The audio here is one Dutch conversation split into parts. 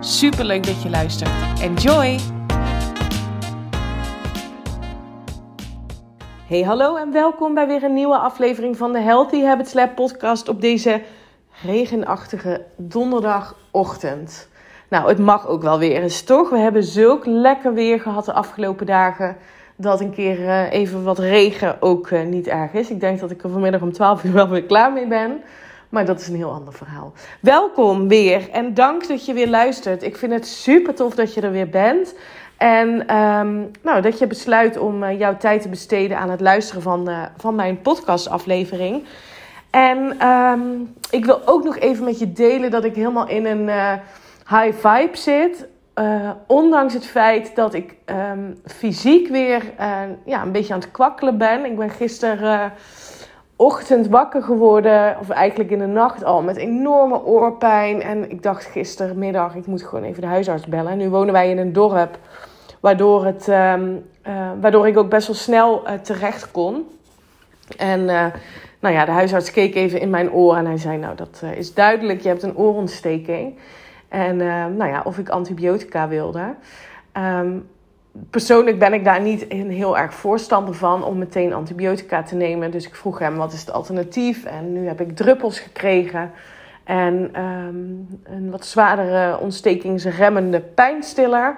Super leuk dat je luistert. Enjoy! Hey, hallo en welkom bij weer een nieuwe aflevering van de Healthy Habits Lab podcast op deze regenachtige donderdagochtend. Nou, het mag ook wel weer eens, toch? We hebben zulk lekker weer gehad de afgelopen dagen dat een keer uh, even wat regen ook uh, niet erg is. Ik denk dat ik er vanmiddag om 12 uur wel weer klaar mee ben. Maar dat is een heel ander verhaal. Welkom weer en dank dat je weer luistert. Ik vind het super tof dat je er weer bent. En um, nou, dat je besluit om uh, jouw tijd te besteden aan het luisteren van, uh, van mijn podcastaflevering. En um, ik wil ook nog even met je delen dat ik helemaal in een uh, high vibe zit. ondanks het feit dat ik um, fysiek weer ja, een beetje aan het kwakkelen ben. Ik ben gisteren ochtend wakker geworden, of eigenlijk in de nacht al, met enorme oorpijn. En ik dacht gistermiddag, ik moet gewoon even de huisarts bellen. En nu wonen wij in een dorp, waardoor, het, uh, uh, waardoor ik ook best wel snel uh, terecht kon. En eh, nou ja, de huisarts keek even in mijn oor en hij zei, nou dat is duidelijk, je hebt een oorontsteking. En nou ja, of ik antibiotica wilde. Um, persoonlijk ben ik daar niet een heel erg voorstander van om meteen antibiotica te nemen. Dus ik vroeg hem wat is het alternatief. En nu heb ik druppels gekregen. En um, een wat zwaardere ontstekingsremmende pijnstiller.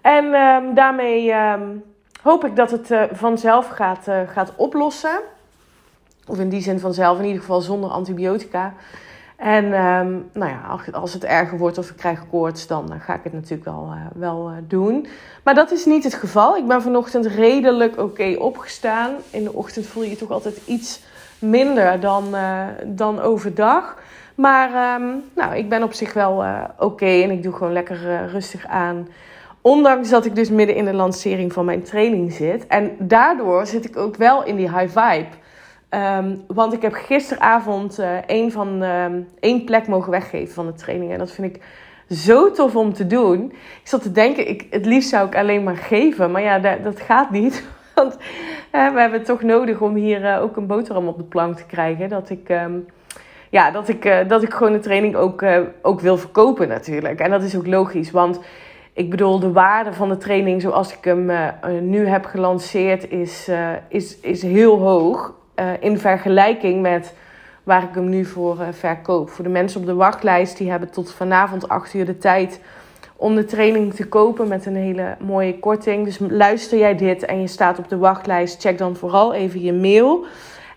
En um, daarmee um, hoop ik dat het uh, vanzelf gaat, uh, gaat oplossen. Of in die zin vanzelf, in ieder geval zonder antibiotica. En um, nou ja, als het erger wordt of ik krijg koorts, dan uh, ga ik het natuurlijk wel, uh, wel uh, doen. Maar dat is niet het geval. Ik ben vanochtend redelijk oké opgestaan. In de ochtend voel je je toch altijd iets minder dan, dan overdag. Maar um, nou, ik ben op zich wel oké en ik doe gewoon lekker rustig aan. Ondanks dat ik dus midden in de lancering van mijn training zit. En daardoor zit ik ook wel in die high vibe. Um, want ik heb gisteravond één, van, um, één plek mogen weggeven van de training. En dat vind ik zo tof om te doen. Ik zat te denken, ik, het liefst zou ik alleen maar geven. Maar ja, dat, dat gaat niet. Want we hebben het toch nodig om hier uh, ook een boterham op de plank te krijgen. Dat ik, um, ja, dat ik, dat ik gewoon de training ook, ook wil verkopen natuurlijk. En dat is ook logisch, want... Ik bedoel, de waarde van de training zoals ik hem nu heb gelanceerd is, is, is heel hoog uh, in vergelijking met waar ik hem nu voor uh, verkoop. Voor de mensen op de wachtlijst, die hebben tot vanavond 8 uur de tijd om de training te kopen met een hele mooie korting. Dus luister jij dit en je staat op de wachtlijst, check dan vooral even je mail.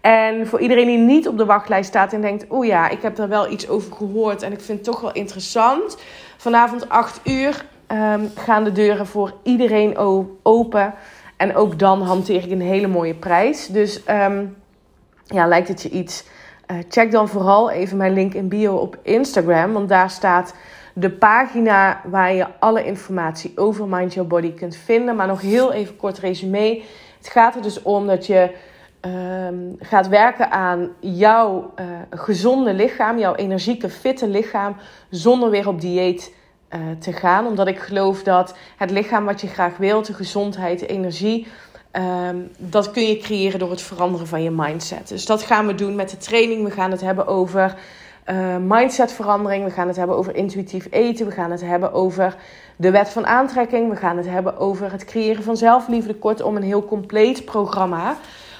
En voor iedereen die niet op de wachtlijst staat en denkt: oh ja, ik heb daar wel iets over gehoord en ik vind het toch wel interessant. Vanavond 8 uur um, gaan de deuren voor iedereen open. En ook dan hanteer ik een hele mooie prijs. Dus um, ja, lijkt het je iets? Uh, check dan vooral even mijn link in bio op Instagram. Want daar staat de pagina waar je alle informatie over Mind Your Body kunt vinden. Maar nog heel even kort resume. Het gaat er dus om dat je um, gaat werken aan jouw uh, gezonde lichaam, jouw energieke, fitte lichaam, zonder weer op dieet uh, te gaan. Omdat ik geloof dat het lichaam wat je graag wilt, de gezondheid, de energie, Um, dat kun je creëren door het veranderen van je mindset. Dus dat gaan we doen met de training. We gaan het hebben over uh, mindsetverandering. We gaan het hebben over intuïtief eten. We gaan het hebben over de wet van aantrekking. We gaan het hebben over het creëren van zelfliefde. Kortom, een heel compleet programma.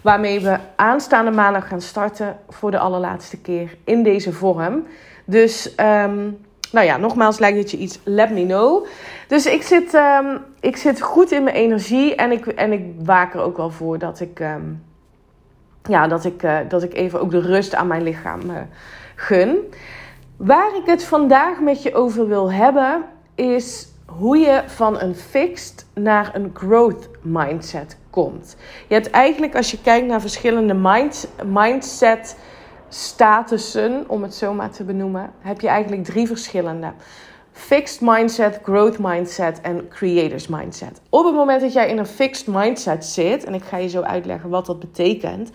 Waarmee we aanstaande maandag gaan starten voor de allerlaatste keer in deze vorm. Dus um, nou ja, nogmaals, lijkt het je iets, let me know. Dus ik zit, um, ik zit goed in mijn energie en ik, en ik waak er ook wel voor dat ik, um, ja, dat ik, uh, dat ik even ook de rust aan mijn lichaam uh, gun. Waar ik het vandaag met je over wil hebben, is hoe je van een fixed naar een growth mindset komt. Je hebt eigenlijk, als je kijkt naar verschillende mind, mindset statussen, om het zo maar te benoemen, heb je eigenlijk drie verschillende. fixed mindset, growth mindset en creators mindset. Op het moment dat jij in een fixed mindset zit, en ik ga je zo uitleggen wat dat betekent,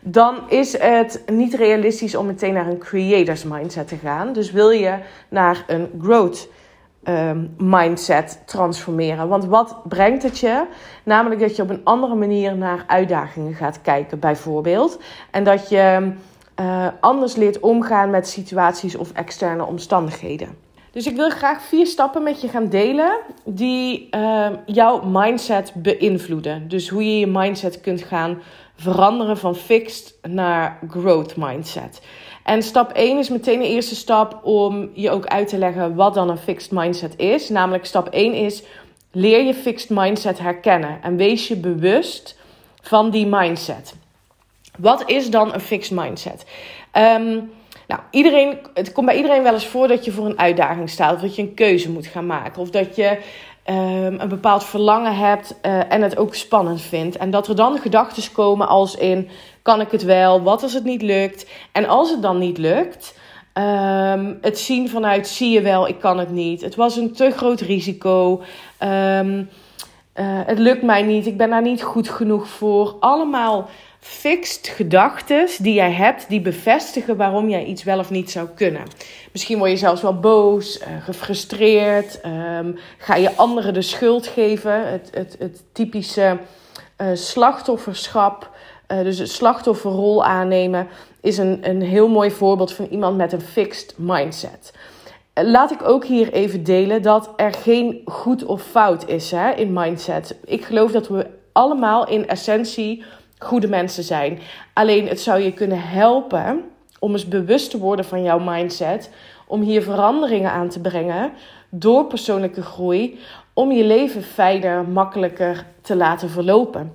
dan is het niet realistisch om meteen naar een creators mindset te gaan. Dus wil je naar een growth Ehm, mindset transformeren. Want wat brengt het je? Namelijk dat je op een andere manier naar uitdagingen gaat kijken, bijvoorbeeld. En dat je uh, anders leert omgaan met situaties of externe omstandigheden. Dus ik wil graag vier stappen met je gaan delen die uh, jouw mindset beïnvloeden. Dus hoe je je mindset kunt gaan veranderen van fixed naar growth mindset. En stap 1 is meteen de eerste stap om je ook uit te leggen wat dan een fixed mindset is. Namelijk stap 1 is leer je fixed mindset herkennen en wees je bewust van die mindset. Wat is dan een fixed mindset? Um, nou, iedereen, het komt bij iedereen wel eens voor dat je voor een uitdaging staat. Of dat je een keuze moet gaan maken. Of dat je um, een bepaald verlangen hebt uh, en het ook spannend vindt. En dat er dan gedachten komen als in kan ik het wel? Wat als het niet lukt? En als het dan niet lukt, um, het zien vanuit zie je wel, ik kan het niet. Het was een te groot risico. Uh, het lukt mij niet, ik ben daar niet goed genoeg voor. Allemaal fixed gedachten die jij hebt, die bevestigen waarom jij iets wel of niet zou kunnen. Misschien word je zelfs wel boos, uh, gefrustreerd. Um, ga je anderen de schuld geven. Het, het, het typische uh, slachtofferschap. Uh, dus het slachtofferrol aannemen is een, een heel mooi voorbeeld van iemand met een fixed mindset. Eh, laat ik ook hier even delen dat er geen goed of fout is hè, in mindset. Ik geloof dat we allemaal in essentie goede mensen zijn. Alleen het zou je kunnen helpen om eens bewust te worden van jouw mindset. Om hier veranderingen aan te brengen door persoonlijke groei. Om je leven fijner, makkelijker te laten verlopen.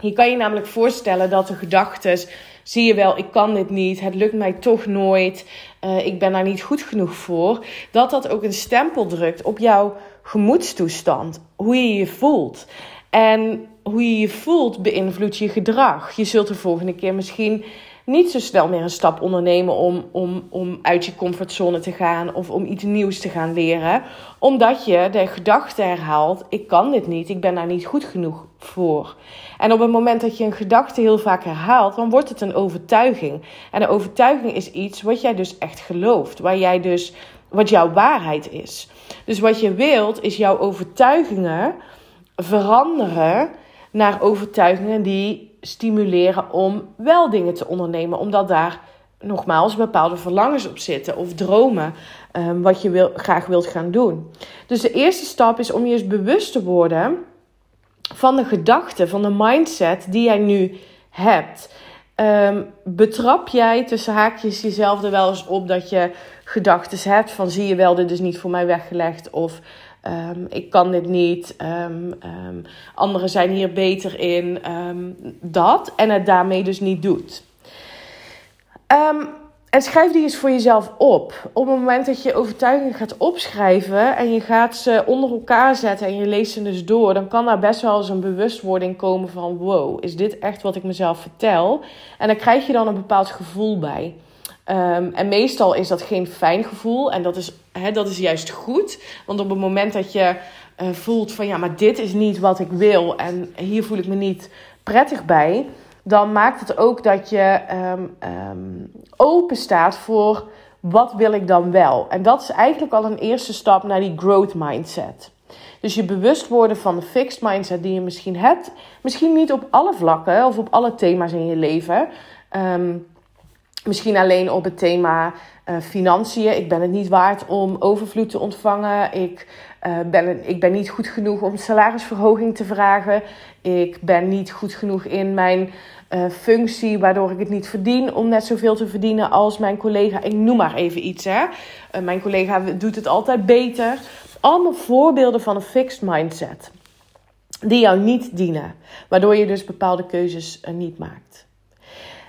Je kan je namelijk voorstellen dat de gedachten, zie je wel, ik kan dit niet, het lukt mij toch nooit, uh, ik ben daar niet goed genoeg voor, dat dat ook een stempel drukt op jouw gemoedstoestand, hoe je je voelt. En hoe je je voelt beïnvloedt je gedrag. Je zult de volgende keer misschien niet zo snel meer een stap ondernemen om, om, om uit je comfortzone te gaan of om iets nieuws te gaan leren. Omdat je de gedachte herhaalt: ik kan dit niet, ik ben daar niet goed genoeg voor. En op het moment dat je een gedachte heel vaak herhaalt, dan wordt het een overtuiging. En een overtuiging is iets wat jij dus echt gelooft, waar jij dus wat jouw waarheid is. Dus wat je wilt is jouw overtuigingen veranderen naar overtuigingen die stimuleren om wel dingen te ondernemen. Omdat daar nogmaals bepaalde verlangens op zitten of dromen um, wat je wil, graag wilt gaan doen. Dus de eerste stap is om je eens bewust te worden van de gedachte, van de mindset die jij nu hebt. Um, betrap jij tussen haakjes jezelf er wel eens op dat je gedachten hebt van zie je wel, dit is niet voor mij weggelegd of Um, ik kan dit niet. Um, anderen zijn hier beter in. dat. En het daarmee dus niet doet. en schrijf die eens voor jezelf op. Op het moment dat je overtuigingen gaat opschrijven en je gaat ze onder elkaar zetten en je leest ze dus door, dan kan daar best wel eens een bewustwording komen van: wow, is dit echt wat ik mezelf vertel? En dan krijg je dan een bepaald gevoel bij. En meestal is dat geen fijn gevoel. En dat is, hè, dat is juist goed. Want op het moment dat je uh, voelt van ja, maar dit is niet wat ik wil. En hier voel ik me niet prettig bij. Dan maakt het ook dat je um, um, open staat voor wat wil ik dan wel. En dat is eigenlijk al een eerste stap naar die growth mindset. Dus je bewust worden van de fixed mindset die je misschien hebt. Misschien niet op alle vlakken of op alle thema's in je leven. Um, Misschien alleen op het thema uh, financiën. Ik ben het niet waard om overvloed te ontvangen. Ik, uh, ben, ik ben niet goed genoeg om salarisverhoging te vragen. Ik ben niet goed genoeg in mijn uh, functie, waardoor ik het niet verdien om net zoveel te verdienen als mijn collega. Ik noem maar even iets. Hè. mijn collega doet het altijd beter. Allemaal voorbeelden van een fixed mindset. Die jou niet dienen. Waardoor je dus bepaalde keuzes niet maakt.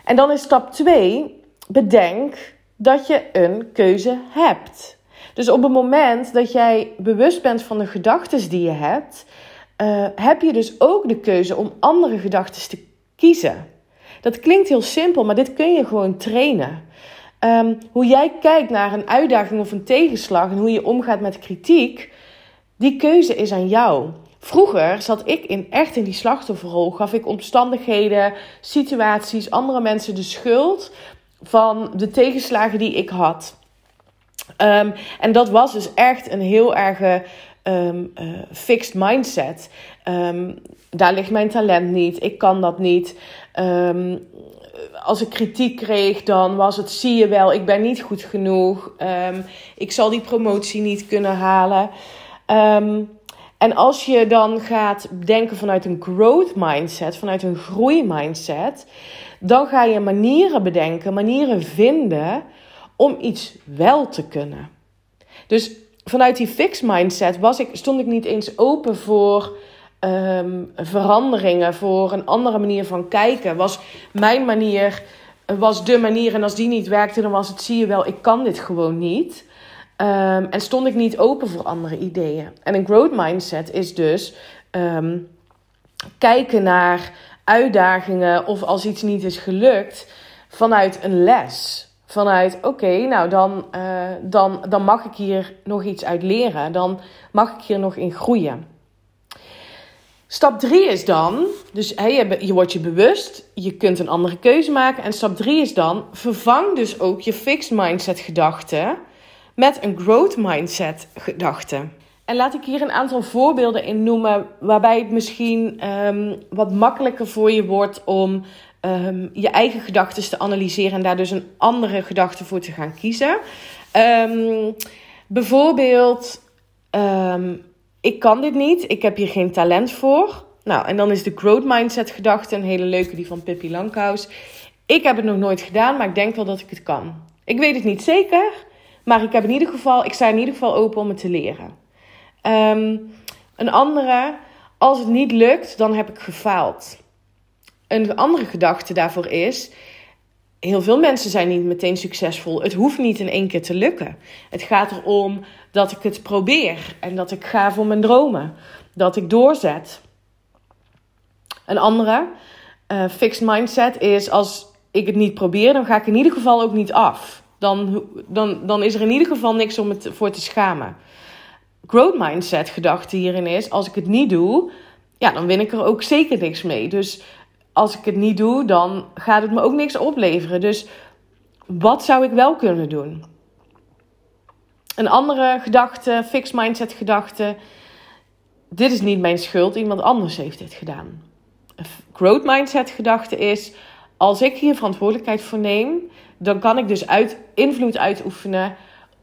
En dan is stap 2 bedenk dat je een keuze hebt. Dus op het moment dat jij bewust bent van de gedachten die je hebt, uh, heb je dus ook de keuze om andere gedachten te kiezen. Dat klinkt heel simpel, maar dit kun je gewoon trainen. Ehm, hoe jij kijkt naar een uitdaging of een tegenslag en hoe je omgaat met kritiek, die keuze is aan jou. Vroeger zat ik in, echt in die slachtofferrol. Gaf ik omstandigheden, situaties, andere mensen de schuld van de tegenslagen die ik had. Ehm, en dat was dus echt een heel erg um, fixed mindset. Um, daar ligt mijn talent niet. Ik kan dat niet. als ik kritiek kreeg, dan was het: zie je wel, ik ben niet goed genoeg. ik zal die promotie niet kunnen halen. en als je dan gaat denken vanuit een growth mindset, vanuit een groeimindset, dan ga je manieren bedenken, manieren vinden om iets wel te kunnen. Dus vanuit die fixed mindset was ik, stond ik niet eens open voor ehm, veranderingen, voor een andere manier van kijken. Was mijn manier, was de manier en als die niet werkte, dan was het, zie je wel, ik kan dit gewoon niet. Ehm, en stond ik niet open voor andere ideeën. En een growth mindset is dus ehm, kijken naar uitdagingen of als iets niet is gelukt vanuit een les vanuit oké, nou dan, uh, dan, dan mag ik hier nog iets uit leren. Dan mag ik hier nog in groeien. Stap 3 is dan, dus hey, je, je wordt je bewust, je kunt een andere keuze maken. En stap 3 is dan, vervang dus ook je fixed mindset gedachten met een growth mindset gedachte. En laat ik hier een aantal voorbeelden in noemen, waarbij het misschien um, wat makkelijker voor je wordt om um, je eigen gedachten te analyseren en daar dus een andere gedachte voor te gaan kiezen. Um, bijvoorbeeld, ik kan dit niet, ik heb hier geen talent voor. Nou, en dan is de growth mindset gedachte een hele leuke, die van Pippi Lankhuis. Ik heb het nog nooit gedaan, maar ik denk wel dat ik het kan. Ik weet het niet zeker, maar ik, heb in ieder geval, ik sta in ieder geval open om het te leren. Um, een andere, als het niet lukt, dan heb ik gefaald. Een andere gedachte daarvoor is: heel veel mensen zijn niet meteen succesvol. Het hoeft niet in één keer te lukken. Het gaat erom dat ik het probeer en dat ik ga voor mijn dromen, dat ik doorzet. Een andere uh, fixed mindset is: als ik het niet probeer, dan ga ik in ieder geval ook niet af. Dan, dan, dan is er in ieder geval niks om het voor te schamen. Growth mindset gedachte hierin is: als ik het niet doe, ja, dan win ik er ook zeker niks mee. Dus als ik het niet doe, dan gaat het me ook niks opleveren. Dus wat zou ik wel kunnen doen? Een andere gedachte, fixed mindset gedachte. Dit is niet mijn schuld, iemand anders heeft dit gedaan. Een growth mindset gedachte is: als ik hier verantwoordelijkheid voor neem, dan kan ik dus uit, invloed uitoefenen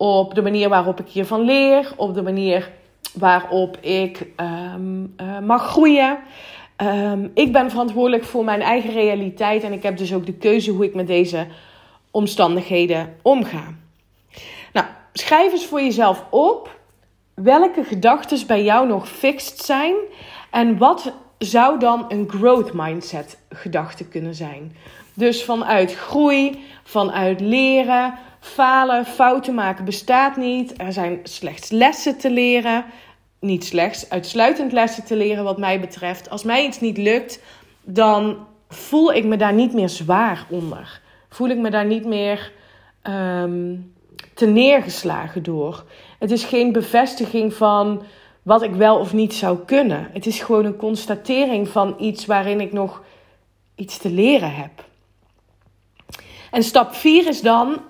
op de manier waarop ik hiervan leer, op de manier waarop ik um, uh, mag groeien. Um, ik ben verantwoordelijk voor mijn eigen realiteit en ik heb dus ook de keuze hoe ik met deze omstandigheden omga. Nou, schrijf eens voor jezelf op welke gedachten bij jou nog fixed zijn en wat zou dan een growth mindset gedachte kunnen zijn. Dus vanuit groei, vanuit leren, falen, fouten maken bestaat niet. Er zijn slechts lessen te leren niet slechts uitsluitend lessen te leren, wat mij betreft. Als mij iets niet lukt, dan voel ik me daar niet meer zwaar onder. Voel ik me daar niet meer um, te neergeslagen door. Het is geen bevestiging van wat ik wel of niet zou kunnen. Het is gewoon een constatering van iets waarin ik nog iets te leren heb. En stap 4 is dan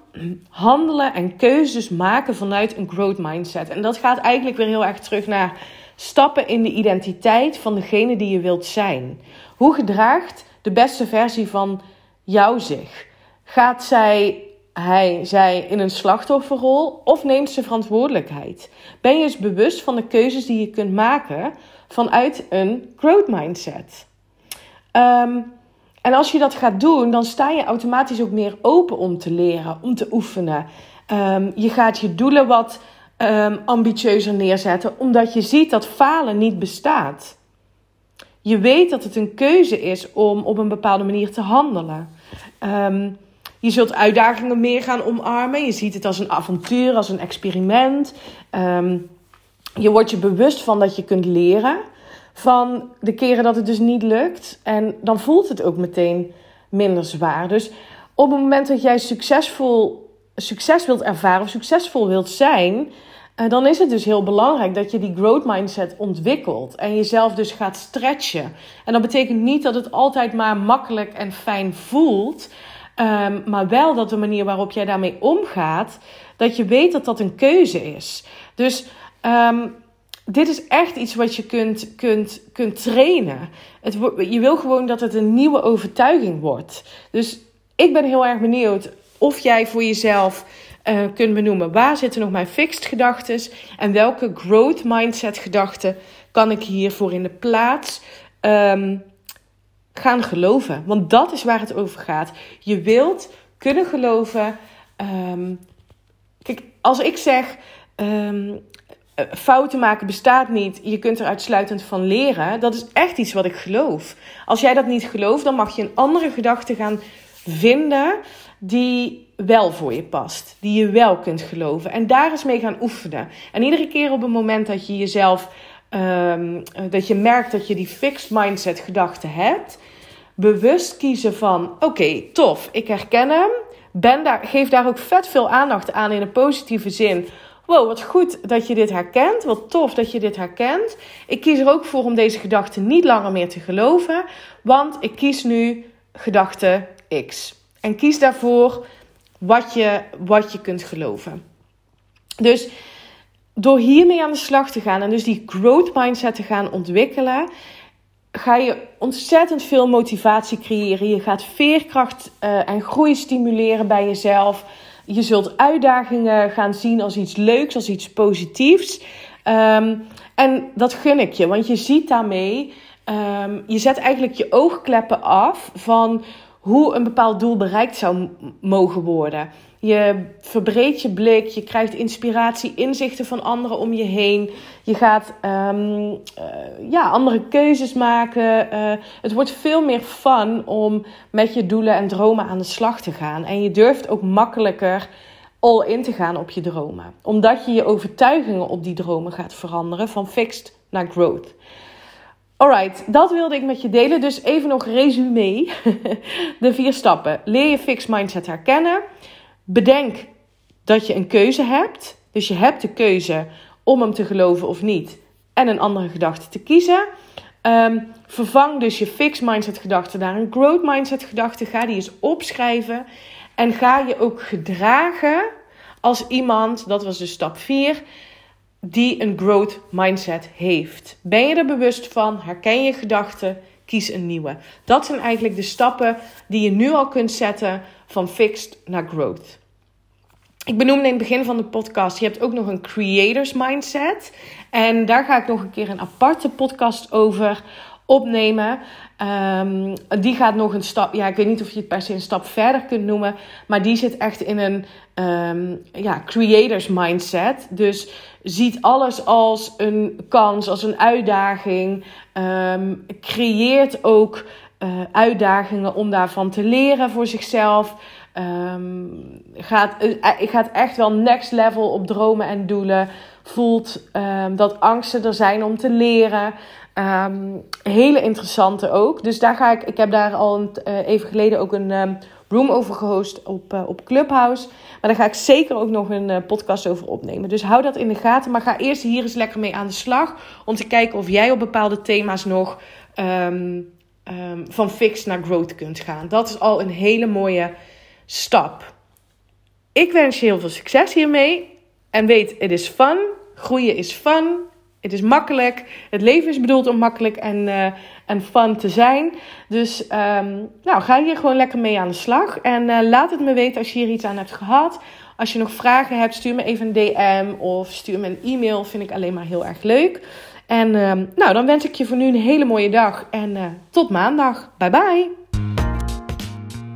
handelen en keuzes maken vanuit een growth mindset. En dat gaat eigenlijk weer heel erg terug naar stappen in de identiteit van degene die je wilt zijn. Hoe gedraagt de beste versie van jou zich? Gaat zij, hij, zij in een slachtofferrol of neemt ze verantwoordelijkheid? Ben je eens bewust van de keuzes die je kunt maken vanuit een growth mindset? Um, en als je dat gaat doen, dan sta je automatisch ook meer open om te leren, om te oefenen. Um, je gaat je doelen wat um, ambitieuzer neerzetten, omdat je ziet dat falen niet bestaat. Je weet dat het een keuze is om op een bepaalde manier te handelen. Um, je zult uitdagingen meer gaan omarmen. Je ziet het als een avontuur, als een experiment. je wordt je bewust van dat je kunt leren van de keren dat het dus niet lukt. En dan voelt het ook meteen minder zwaar. Dus op het moment dat jij succesvol succes wilt ervaren of succesvol wilt zijn, uh, dan is het dus heel belangrijk dat je die growth mindset ontwikkelt en jezelf dus gaat stretchen. En dat betekent niet dat het altijd maar makkelijk en fijn voelt, um, maar wel dat de manier waarop jij daarmee omgaat, dat je weet dat dat een keuze is. Dus um, dit is echt iets wat je kunt, kunt, kunt trainen. Het, je wil gewoon dat het een nieuwe overtuiging wordt. Dus ik ben heel erg benieuwd of jij voor jezelf uh, kunt benoemen waar zitten nog mijn fixed gedachten en welke growth mindset gedachten kan ik hiervoor in de plaats um, gaan geloven. Want dat is waar het over gaat. Je wilt kunnen geloven. Um, kijk, als ik zeg. Um, fouten maken bestaat niet. Je kunt er uitsluitend van leren. Dat is echt iets wat ik geloof. Als jij dat niet gelooft, dan mag je een andere gedachte gaan vinden die wel voor je past. Die je wel kunt geloven. En daar eens mee gaan oefenen. En iedere keer op het moment dat je jezelf. Um, dat je merkt dat je die fixed mindset gedachte hebt. Bewust kiezen van: oké, tof, ik herken hem. Ben daar, geef daar ook vet veel aandacht aan in een positieve zin. Wow, wat goed dat je dit herkent. Wat tof dat je dit herkent. Ik kies er ook voor om deze gedachte niet langer meer te geloven. Want ik kies nu gedachte X. En kies daarvoor wat je, wat je kunt geloven. Dus door hiermee aan de slag te gaan en dus die growth mindset te gaan ontwikkelen, ga je ontzettend veel motivatie creëren. Je gaat veerkracht uh, en groei stimuleren bij jezelf. Je zult uitdagingen gaan zien als iets leuks, als iets positiefs. Um, en dat gun ik je, want je ziet daarmee, um, je zet eigenlijk je oogkleppen af van hoe een bepaald doel bereikt zou mogen worden. Je verbreedt je blik, je krijgt inspiratie, inzichten van anderen om je heen. Je gaat um, uh, ja, andere keuzes maken. Uh, het wordt veel meer fun om met je doelen en dromen aan de slag te gaan. En je durft ook makkelijker all in te gaan op je dromen. Omdat je je overtuigingen op die dromen gaat veranderen van fixed naar growth. Alright, dat wilde ik met je delen. Dus even nog resume. De vier stappen. Leer je fixed mindset herkennen. Bedenk dat je een keuze hebt. Dus je hebt de keuze om hem te geloven of niet. En een andere gedachte te kiezen. Um, vervang dus je fixed mindset gedachte naar een growth mindset gedachte. Ga die eens opschrijven. En ga je ook gedragen als iemand, dat was dus stap 4, die een growth mindset heeft. Ben je er bewust van? Herken je gedachten? Kies een nieuwe. Dat zijn eigenlijk de stappen die je nu al kunt zetten van fixed naar growth. Ik benoemde in het begin van de podcast, je hebt ook nog een creators mindset. En daar ga ik nog een keer een aparte podcast over opnemen. Um, die gaat nog een stap, ja, ik weet niet of je het per se een stap verder kunt noemen, maar die zit echt in een um, ja, creators mindset. Dus ziet alles als een kans, als een uitdaging. Um, creëert ook uh, uitdagingen om daarvan te leren voor zichzelf. Um, gaat, uh, gaat echt wel next level op dromen en doelen. Voelt dat angsten er zijn om te leren. Um, hele interessante ook. Dus daar ga ik. Ik heb daar al uh, even geleden ook een um, room over gehost op, uh, op Clubhouse. Maar daar ga ik zeker ook nog een uh, podcast over opnemen. Dus hou dat in de gaten. Maar ga eerst hier eens lekker mee aan de slag. Om te kijken of jij op bepaalde thema's nog um, van fixed naar growth kunt gaan. Dat is al een hele mooie stap. Ik wens je heel veel succes hiermee. En weet, het is fun. Groeien is fun. Het is makkelijk. Het leven is bedoeld om makkelijk en, uh, en fun te zijn. Dus um, nou, ga hier gewoon lekker mee aan de slag. En uh, laat het me weten als je hier iets aan hebt gehad. Als je nog vragen hebt, stuur me even een DM of stuur me een e-mail. Vind ik alleen maar heel erg leuk. En um, nou, dan wens ik je voor nu een hele mooie dag. En uh, tot maandag. Bye bye.